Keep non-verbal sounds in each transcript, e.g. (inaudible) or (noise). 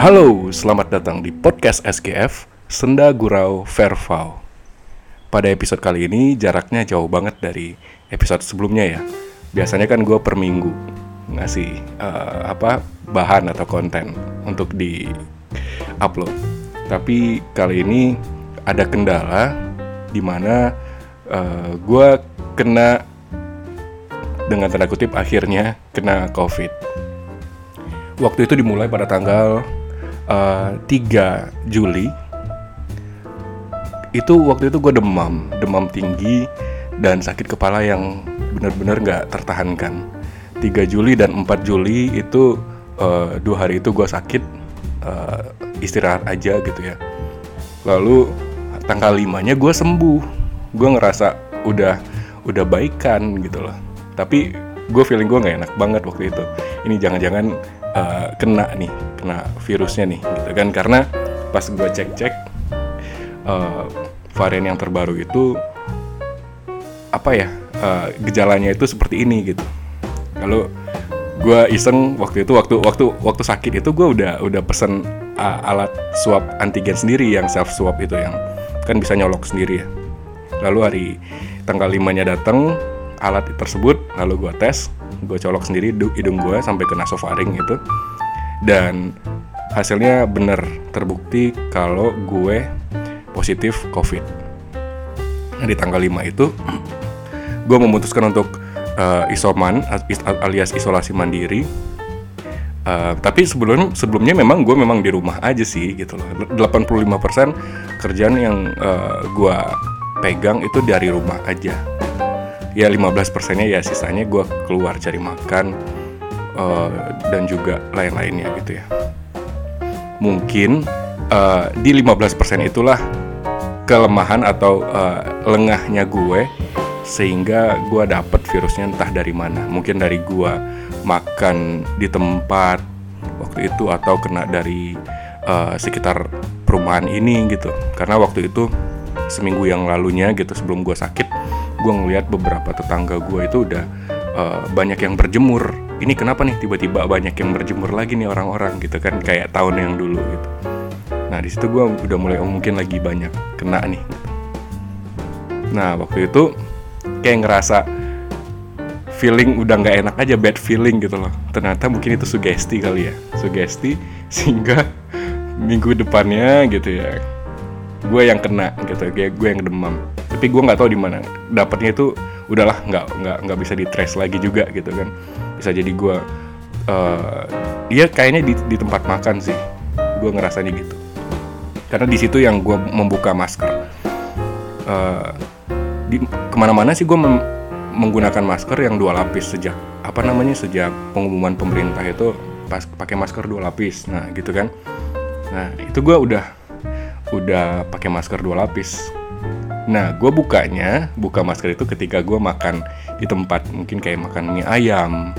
Halo, selamat datang di podcast SGF Senda Gurau Verval. Pada episode kali ini jaraknya jauh banget dari episode sebelumnya ya. Biasanya kan gue per minggu ngasih uh, apa bahan atau konten untuk di upload. Tapi kali ini ada kendala di mana uh, gue kena dengan tanda kutip akhirnya kena covid. Waktu itu dimulai pada tanggal uh, eh, 3 Juli itu waktu itu gue demam demam tinggi dan sakit kepala yang benar-benar nggak tertahankan. 3 Juli dan 4 Juli itu uh, dua hari itu gue sakit uh, istirahat aja gitu ya. Lalu tanggal 5 nya gue sembuh. Gue ngerasa udah udah baikan gitu loh. Tapi gue feeling gue nggak enak banget waktu itu. Ini jangan-jangan uh, kena nih kena virusnya nih gitu kan. Karena pas gue cek-cek uh, varian yang terbaru itu apa ya uh, gejalanya itu seperti ini gitu. Kalau gue iseng waktu itu waktu waktu waktu sakit itu gue udah udah pesen uh, alat swab antigen sendiri yang self swab itu yang kan bisa nyolok sendiri ya. Lalu hari tanggal 5 nya datang alat tersebut lalu gue tes gue colok sendiri hidung gue sampai ke nasofaring itu dan hasilnya bener terbukti kalau gue positif covid. Nah, di tanggal 5 itu (clears throat) gue memutuskan untuk uh, isoman alias isolasi mandiri. Uh, tapi sebelum sebelumnya memang gue memang di rumah aja sih gitu loh. 85% kerjaan yang uh, gue pegang itu dari rumah aja ya 15 persennya ya sisanya gue keluar cari makan uh, dan juga lain-lainnya gitu ya. Mungkin uh, di 15 persen itulah kelemahan atau uh, lengahnya gue sehingga gue dapet virusnya entah dari mana. Mungkin dari gue makan di tempat waktu itu atau kena dari uh, sekitar perumahan ini gitu. Karena waktu itu seminggu yang lalunya gitu sebelum gue sakit gue ngeliat beberapa tetangga gue itu udah uh, banyak yang berjemur. Ini kenapa nih tiba-tiba banyak yang berjemur lagi nih orang-orang gitu kan kayak tahun yang dulu gitu. Nah di situ gue udah mulai oh, mungkin lagi banyak kena nih nah waktu itu kayak ngerasa feeling udah nggak enak aja bad feeling gitu loh. Ternyata mungkin itu sugesti kali ya. Sugesti (laughs) sehingga minggu depannya gitu ya gue yang kena gitu kayak gue yang demam tapi gue nggak tahu di mana. Dapatnya itu udahlah nggak nggak nggak bisa di trace lagi juga gitu kan. Bisa jadi gue uh, dia kayaknya di, di tempat makan sih. Gue ngerasanya gitu. Karena di situ yang gue membuka masker. Uh, di ke mana-mana sih gue menggunakan masker yang dua lapis sejak apa namanya sejak pengumuman pemerintah itu pas pakai masker dua lapis. Nah gitu kan. Nah itu gue udah udah pakai masker dua lapis Nah, gue bukanya, buka masker itu ketika gue makan di tempat mungkin kayak makan mie ayam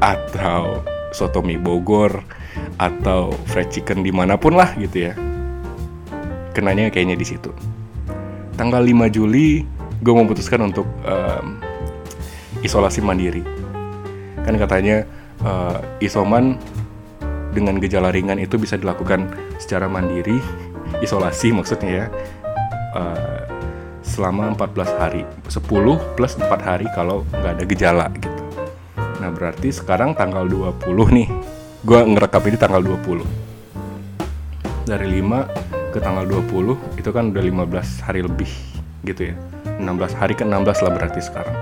atau soto mie Bogor atau fried chicken di mana pun lah gitu ya. Kenanya kayaknya di situ. Tanggal 5 Juli, gue memutuskan untuk um, isolasi mandiri. Kan katanya uh, isoman dengan gejala ringan itu bisa dilakukan secara mandiri, isolasi maksudnya ya. Uh, selama 14 hari. 10 plus 4 hari kalau nggak ada gejala gitu. Nah berarti sekarang tanggal 20 nih. Gue ngerekap ini tanggal 20 dari 5 ke tanggal 20 itu kan udah 15 hari lebih gitu ya. 16 hari ke 16 lah berarti sekarang.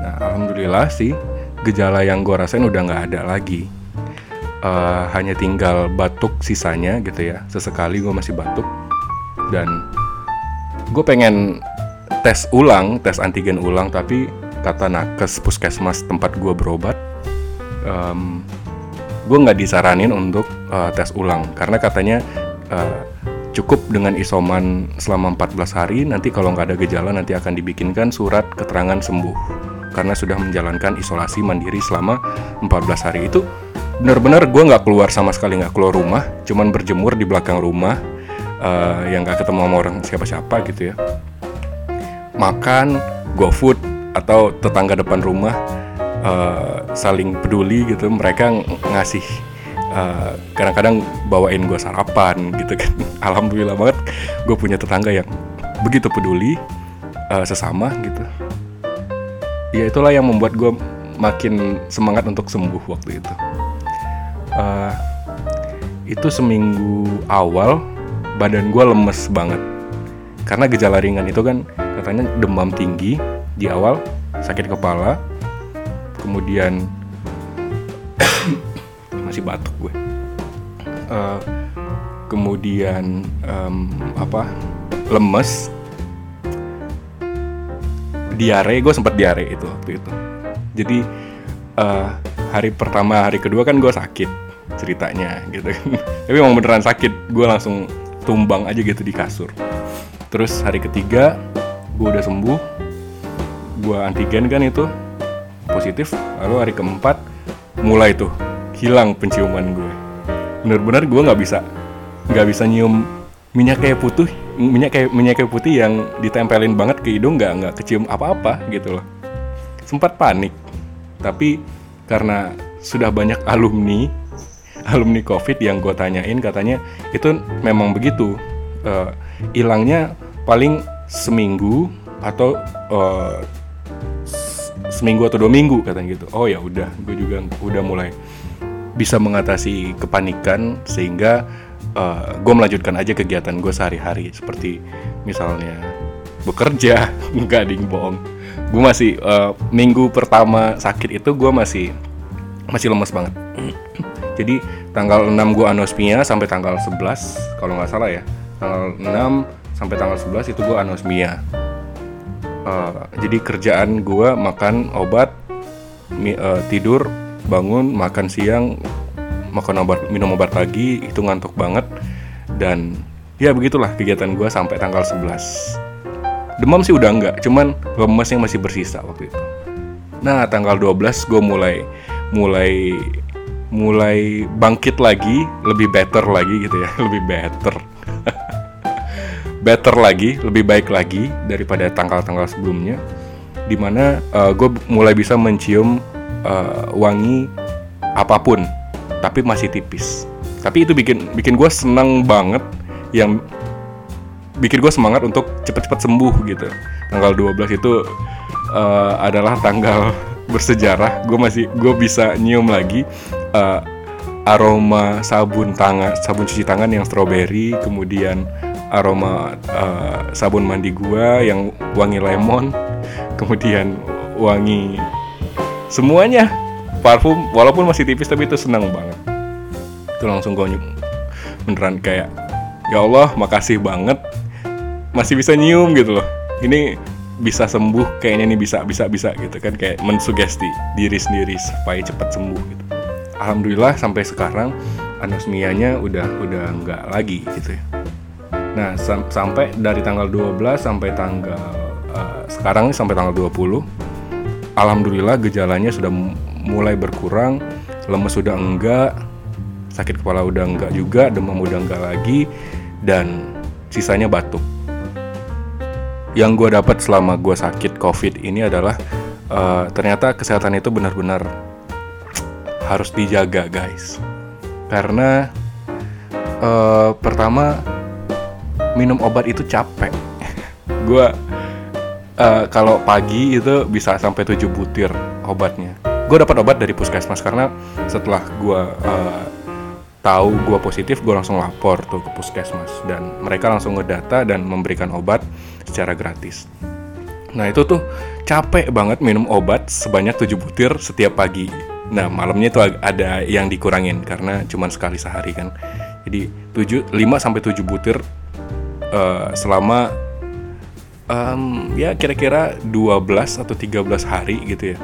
Nah alhamdulillah sih gejala yang gue rasain udah nggak ada lagi. Uh, hanya tinggal batuk sisanya gitu ya. Sesekali gue masih batuk. Dan gue pengen tes ulang tes antigen ulang tapi kata nakes puskesmas tempat gue berobat um, gue nggak disaranin untuk uh, tes ulang. Karena katanya uh, cukup dengan isoman selama 14 hari nanti kalau nggak ada gejala nanti akan dibikinkan surat keterangan sembuh. Karena sudah menjalankan isolasi mandiri selama 14 hari. Itu benar-benar gue nggak keluar sama sekali nggak keluar rumah cuman berjemur di belakang rumah uh, yang gak ketemu sama orang siapa-siapa gitu ya. Makan food atau tetangga depan rumah uh, saling peduli gitu. Mereka ng ngasih uh, kadang-kadang bawain gue sarapan gitu kan. (laughs) Alhamdulillah banget gue punya tetangga yang begitu peduli uh, sesama gitu. Ya itulah yang membuat gue makin semangat untuk sembuh waktu itu. Uh, itu seminggu awal badan gue lemes banget. Karena gejala ringan itu kan katanya demam tinggi di awal sakit kepala kemudian (coughs) masih batuk gue. Uh, kemudian um, apa lemes diare gue sempat diare itu waktu itu. Jadi uh, hari pertama hari kedua kan gue sakit ceritanya gitu. (laughs) Tapi emang beneran sakit gue langsung tumbang aja gitu di kasur. Terus hari ketiga gue udah sembuh. Gue antigen kan itu positif. Lalu hari keempat mulai tuh hilang penciuman gue bener-bener gue nggak bisa nggak bisa nyium minyak kayak putih minyak kayak minyak kayak putih yang ditempelin banget ke hidung nggak nggak kecium apa-apa gitu loh. Sempat panik tapi karena sudah banyak alumni alumni covid yang gue tanyain katanya itu memang begitu. Uh, hilangnya paling seminggu atau uh, seminggu atau dua minggu katanya gitu. Oh ya udah gue juga udah mulai bisa mengatasi kepanikan sehingga uh, eh, gue melanjutkan aja kegiatan gue sehari-hari seperti misalnya bekerja. (laughs) Nggak ding bohong. Gue masih uh, minggu pertama sakit itu gue masih masih lemes banget jadi tanggal 6 gue anosmia sampai tanggal 11 kalau nggak salah ya. Tanggal 6 sampai tanggal 11 itu gue anosmia. Uh, jadi kerjaan gue makan obat mi, uh, tidur bangun makan siang makan obat minum obat pagi itu ngantuk banget. Dan ya begitulah kegiatan gue sampai tanggal 11 demam sih udah enggak cuman lemes masih bersisa waktu itu. Nah tanggal 12 gue mulai mulai mulai bangkit lagi lebih better lagi gitu ya (laughs) lebih better. (laughs) Better lagi lebih baik lagi daripada tanggal-tanggal sebelumnya di mana uh, eh, gue mulai bisa mencium uh, wangi apa pun tapi masih tipis. Tapi itu bikin bikin gue senang banget yang bikin gue semangat untuk cepet-cepet sembuh gitu. Tanggal 12 itu uh, adalah tanggal (laughs) bersejarah. Gue masih gue bisa nyium lagi uh, aroma sabun tangan sabun cuci tangan yang strawberry kemudian aroma uh, sabun mandi gue yang wangi lemon (laughs) kemudian wangi semuanya. Parfum walaupun masih tipis tapi itu senang banget. Itu langsung gue beneran kayak ya Allah makasih banget. Masih bisa nyium gitu loh. Ini bisa sembuh kayaknya ini bisa bisa bisa gitu kan. Kayak mensugesti diri sendiri supaya cepat sembuh gitu alhamdulillah sampai sekarang anosmianya udah udah nggak lagi gitu ya. Nah sam sampai dari tanggal 12 sampai tanggal uh, sekarang sampai tanggal 20 alhamdulillah gejalanya sudah mulai berkurang lemes sudah enggak sakit kepala udah enggak juga demam udah enggak lagi dan sisanya batuk. Yang gue dapat selama gue sakit covid ini adalah uh, ternyata kesehatan itu benar-benar harus dijaga guys. Karena uh, pertama minum obat itu capek. (laughs) Gue uh, kalau pagi itu bisa sampai 7 butir obatnya. Gue dapat obat dari puskesmas karena setelah gue uh, tahu gue positif gue langsung lapor tuh ke puskesmas. Dan mereka langsung ngedata dan memberikan obat secara gratis. Nah itu tuh capek banget minum obat sebanyak 7 butir setiap pagi nah malamnya itu ada yang dikurangin karena cuma sekali sehari kan. Jadi 7 5 sampai 7 butir uh, selama um, ya kira-kira 12 atau 13 hari gitu ya.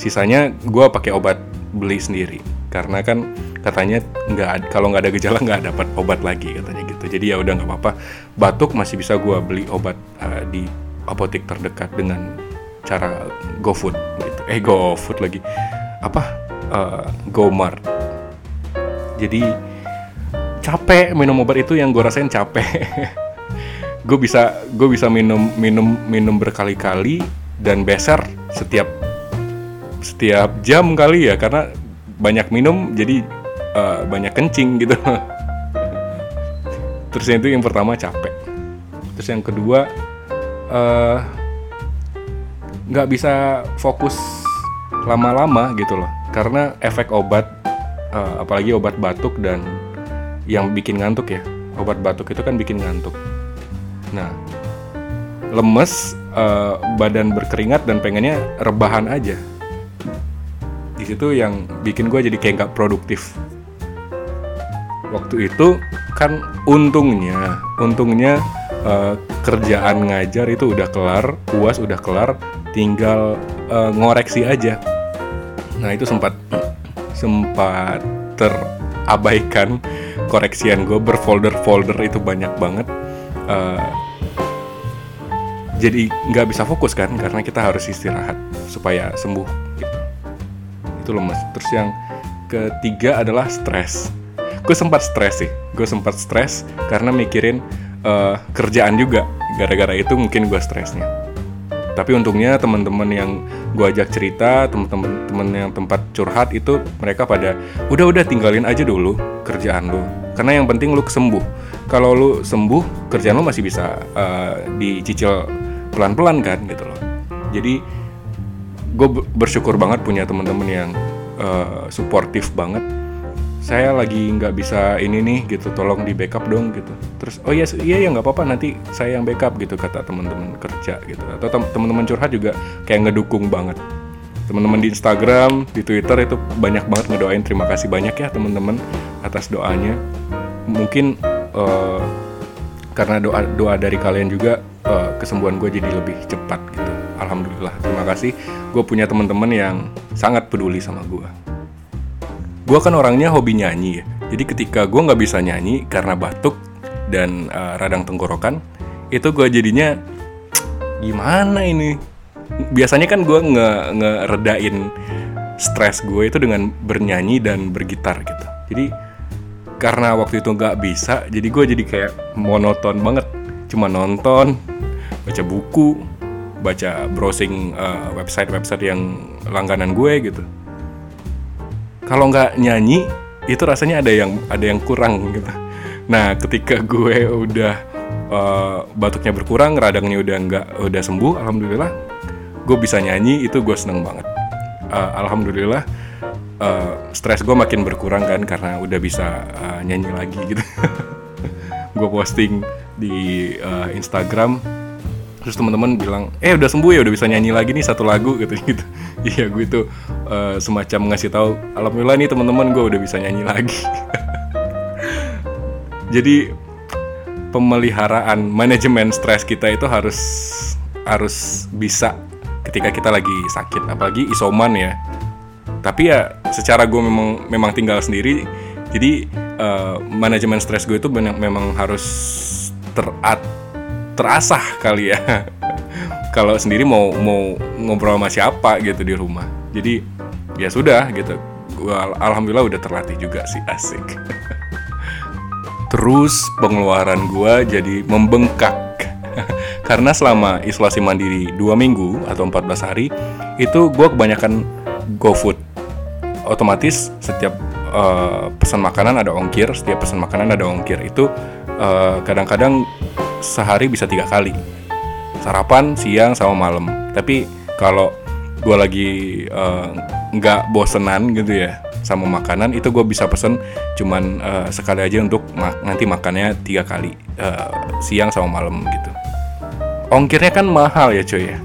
Sisanya gue pakai obat beli sendiri karena kan katanya nggak kalau nggak ada gejala nggak dapat obat lagi katanya gitu. Jadi ya udah nggak apa-apa. Batuk masih bisa gue beli obat uh, di apotek terdekat dengan cara GoFood gitu. Eh GoFood lagi apa? Uh, GoMart jadi capek minum obat itu yang gue rasain capek. (laughs) Gue bisa gue bisa minum minum minum berkali-kali dan beser setiap setiap jam kali ya karena banyak minum jadi uh, banyak kencing gitu. (laughs) Terus itu yang pertama capek. Terus yang kedua uh, nggak bisa fokus lama-lama gitu loh. Karena efek obat uh, apalagi obat batuk dan yang bikin ngantuk ya. Obat batuk itu kan bikin ngantuk. Nah lemes uh, badan berkeringat dan pengennya rebahan aja. Di situ yang bikin gue jadi kayak nggak produktif. Waktu itu kan untungnya untungnya uh, kerjaan ngajar itu udah kelar uas udah kelar tinggal uh, ngoreksi aja nah itu sempat sempat terabaikan koreksian gue berfolder-folder itu banyak banget. Uh, jadi nggak bisa fokus kan karena kita harus istirahat supaya sembuh gitu. Itu lemes terus yang ketiga adalah stres. Gue sempat stres sih. Gue sempat stres karena mikirin uh, kerjaan juga. Gara-gara itu mungkin gue stresnya tapi untungnya teman-teman yang gue ajak cerita teman-teman teman yang tempat curhat itu mereka pada udah udah tinggalin aja dulu kerjaan lu. Karena yang penting lu sembuh kalau lu sembuh kerjaan lu masih bisa uh, dicicil pelan-pelan kan gitu loh. Jadi gue bersyukur banget punya teman-teman yang uh, suportif banget saya lagi nggak bisa ini nih gitu tolong di backup dong gitu. Terus oh iya iya ya nggak apa-apa nanti saya yang backup gitu kata teman-teman kerja gitu. Atau teman-teman curhat juga kayak ngedukung banget. Teman-teman di Instagram di Twitter itu banyak banget ngedoain terima kasih banyak ya teman-teman atas doanya. Mungkin uh, karena doa doa dari kalian juga uh, kesembuhan gue jadi lebih cepat gitu. Alhamdulillah terima kasih. Gue punya teman-teman yang sangat peduli sama gue gue kan orangnya hobi nyanyi ya. Jadi ketika gue nggak bisa nyanyi karena batuk dan uh, radang tenggorokan, itu gue jadinya gimana ini? Biasanya kan gue nge ngeredain stres gue itu dengan bernyanyi dan bergitar gitu. Jadi karena waktu itu nggak bisa, jadi gue jadi kayak monoton banget. Cuma nonton, baca buku, baca browsing uh, eh, website -website yang langganan gue gitu kalau nggak nyanyi itu rasanya ada yang ada yang kurang gitu. Nah ketika gue udah uh, batuknya berkurang radangnya udah nggak udah sembuh alhamdulillah gue bisa nyanyi itu gue seneng banget. Uh, alhamdulillah uh, stres gue makin berkurang kan karena udah bisa uh, nyanyi lagi gitu. (laughs) Gue posting di uh, Instagram terus teman-teman bilang eh udah sembuh ya udah bisa nyanyi lagi nih satu lagu gitu gitu. (laughs) Iya gue itu uh, semacam ngasih tahu alhamdulillah nih teman-teman gue udah bisa nyanyi lagi. (laughs) Jadi pemeliharaan manajemen stres kita itu harus harus bisa ketika kita lagi sakit. Apalagi isoman ya. Tapi ya secara gue memang memang tinggal sendiri jadi uh, manajemen stres gue itu memang harus terat terasah kali ya. (laughs) Kalau sendiri mau mau ngobrol sama siapa gitu di rumah. Jadi ya sudah gitu. Gua alhamdulillah udah terlatih juga sih (laughs) asik. Terus pengeluaran gua jadi membengkak. (laughs) Karena selama isolasi mandiri dua minggu atau 14 hari itu gue kebanyakan GoFood otomatis setiap uh, pesan makanan ada ongkir setiap pesan makanan ada ongkir. Itu eh, kadang-kadang uh, sehari bisa tiga kali. Sarapan siang sama malam. Tapi kalau gue lagi eh, nggak uh, bosenan gitu ya sama makanan itu gue bisa pesen cuman uh, sekali aja untuk ma nanti makannya tiga kali uh, siang sama malam gitu. Ongkirnya kan mahal ya cuy ya.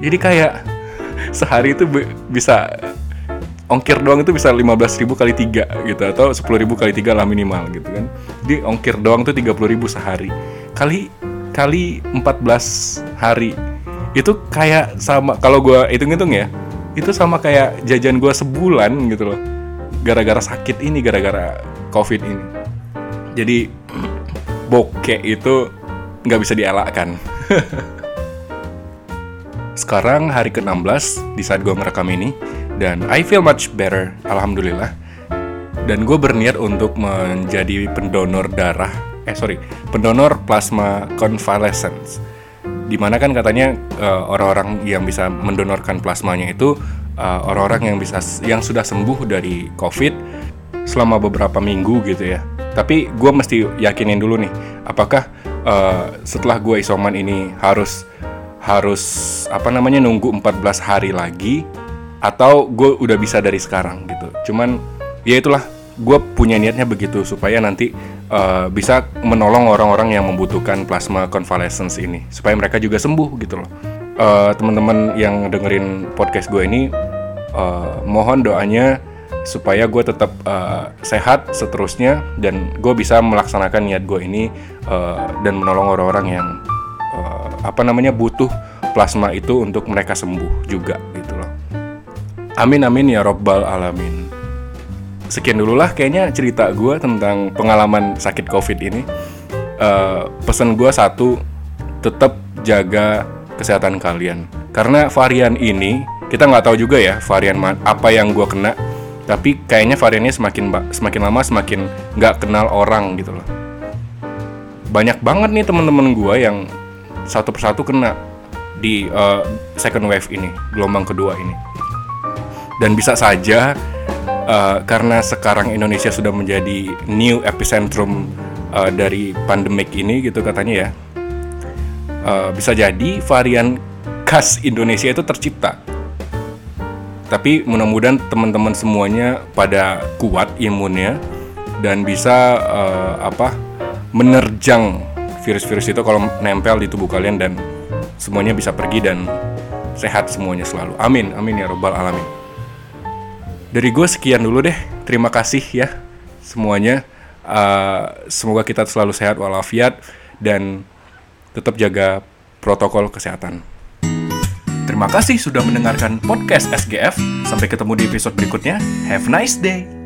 Jadi kayak (laughs) sehari itu bisa ongkir doang itu bisa 15 ribu kali tiga gitu atau 10 ribu kali tiga lah minimal gitu kan. Jadi ongkir doang tuh 30 ribu sehari kali kali 14 hari. Itu kayak sama kalau gue hitung-hitung ya itu sama kayak jajan gue sebulan gitu loh. Gara-gara sakit ini gara-gara covid ini. Jadi (clears throat) bokeh itu nggak bisa dielakkan. (laughs) Sekarang hari ke-16 di saat gue merekam ini dan I feel much better alhamdulillah. Dan gue berniat untuk menjadi pendonor darah eh sorry pendonor plasma convalescence di mana kan katanya uh, orang-orang yang bisa mendonorkan plasmanya itu uh, orang-orang yang bisa yang sudah sembuh dari covid selama beberapa minggu gitu ya. Tapi gue mesti yakinin dulu nih, apakah uh, setelah gue isoman ini harus harus apa namanya nunggu 14 hari lagi atau gue udah bisa dari sekarang gitu. Cuman ya itulah gue punya niatnya begitu supaya nanti uh, bisa menolong orang-orang yang membutuhkan plasma convalescence ini supaya mereka juga sembuh gitu loh. Uh, teman-teman yang dengerin podcast gue ini uh, mohon doanya supaya gue tetap uh, sehat seterusnya dan gue bisa melaksanakan niat gue ini uh, dan menolong orang-orang yang uh, apa namanya butuh plasma itu untuk mereka sembuh juga gitu loh. Amin amin ya robbal alamin. Sekian dulu lah kayaknya cerita gue tentang pengalaman sakit covid ini. Uh, pesan gue satu, tetap jaga kesehatan kalian. Karena varian ini kita nggak tahu juga ya varian apa yang gue kena tapi kayaknya variannya semakin semakin lama semakin nggak kenal orang gitu loh banyak banget nih teman-teman gue yang satu persatu kena di uh, second wave ini gelombang kedua ini dan bisa saja uh, karena sekarang Indonesia sudah menjadi new epicentrum uh, dari pandemik ini gitu katanya ya uh, bisa jadi varian khas Indonesia itu tercipta tapi mudah-mudahan teman-teman semuanya pada kuat imunnya dan bisa uh, apa menerjang virus-virus itu kalau nempel di tubuh kalian dan semuanya bisa pergi dan sehat semuanya selalu. Amin, amin ya robbal alamin. Dari gue sekian dulu deh. Terima kasih ya semuanya. Uh, semoga kita selalu sehat walafiat dan tetap jaga protokol kesehatan. Terima kasih sudah mendengarkan podcast SGF. Sampai ketemu di episode berikutnya. Have a nice day.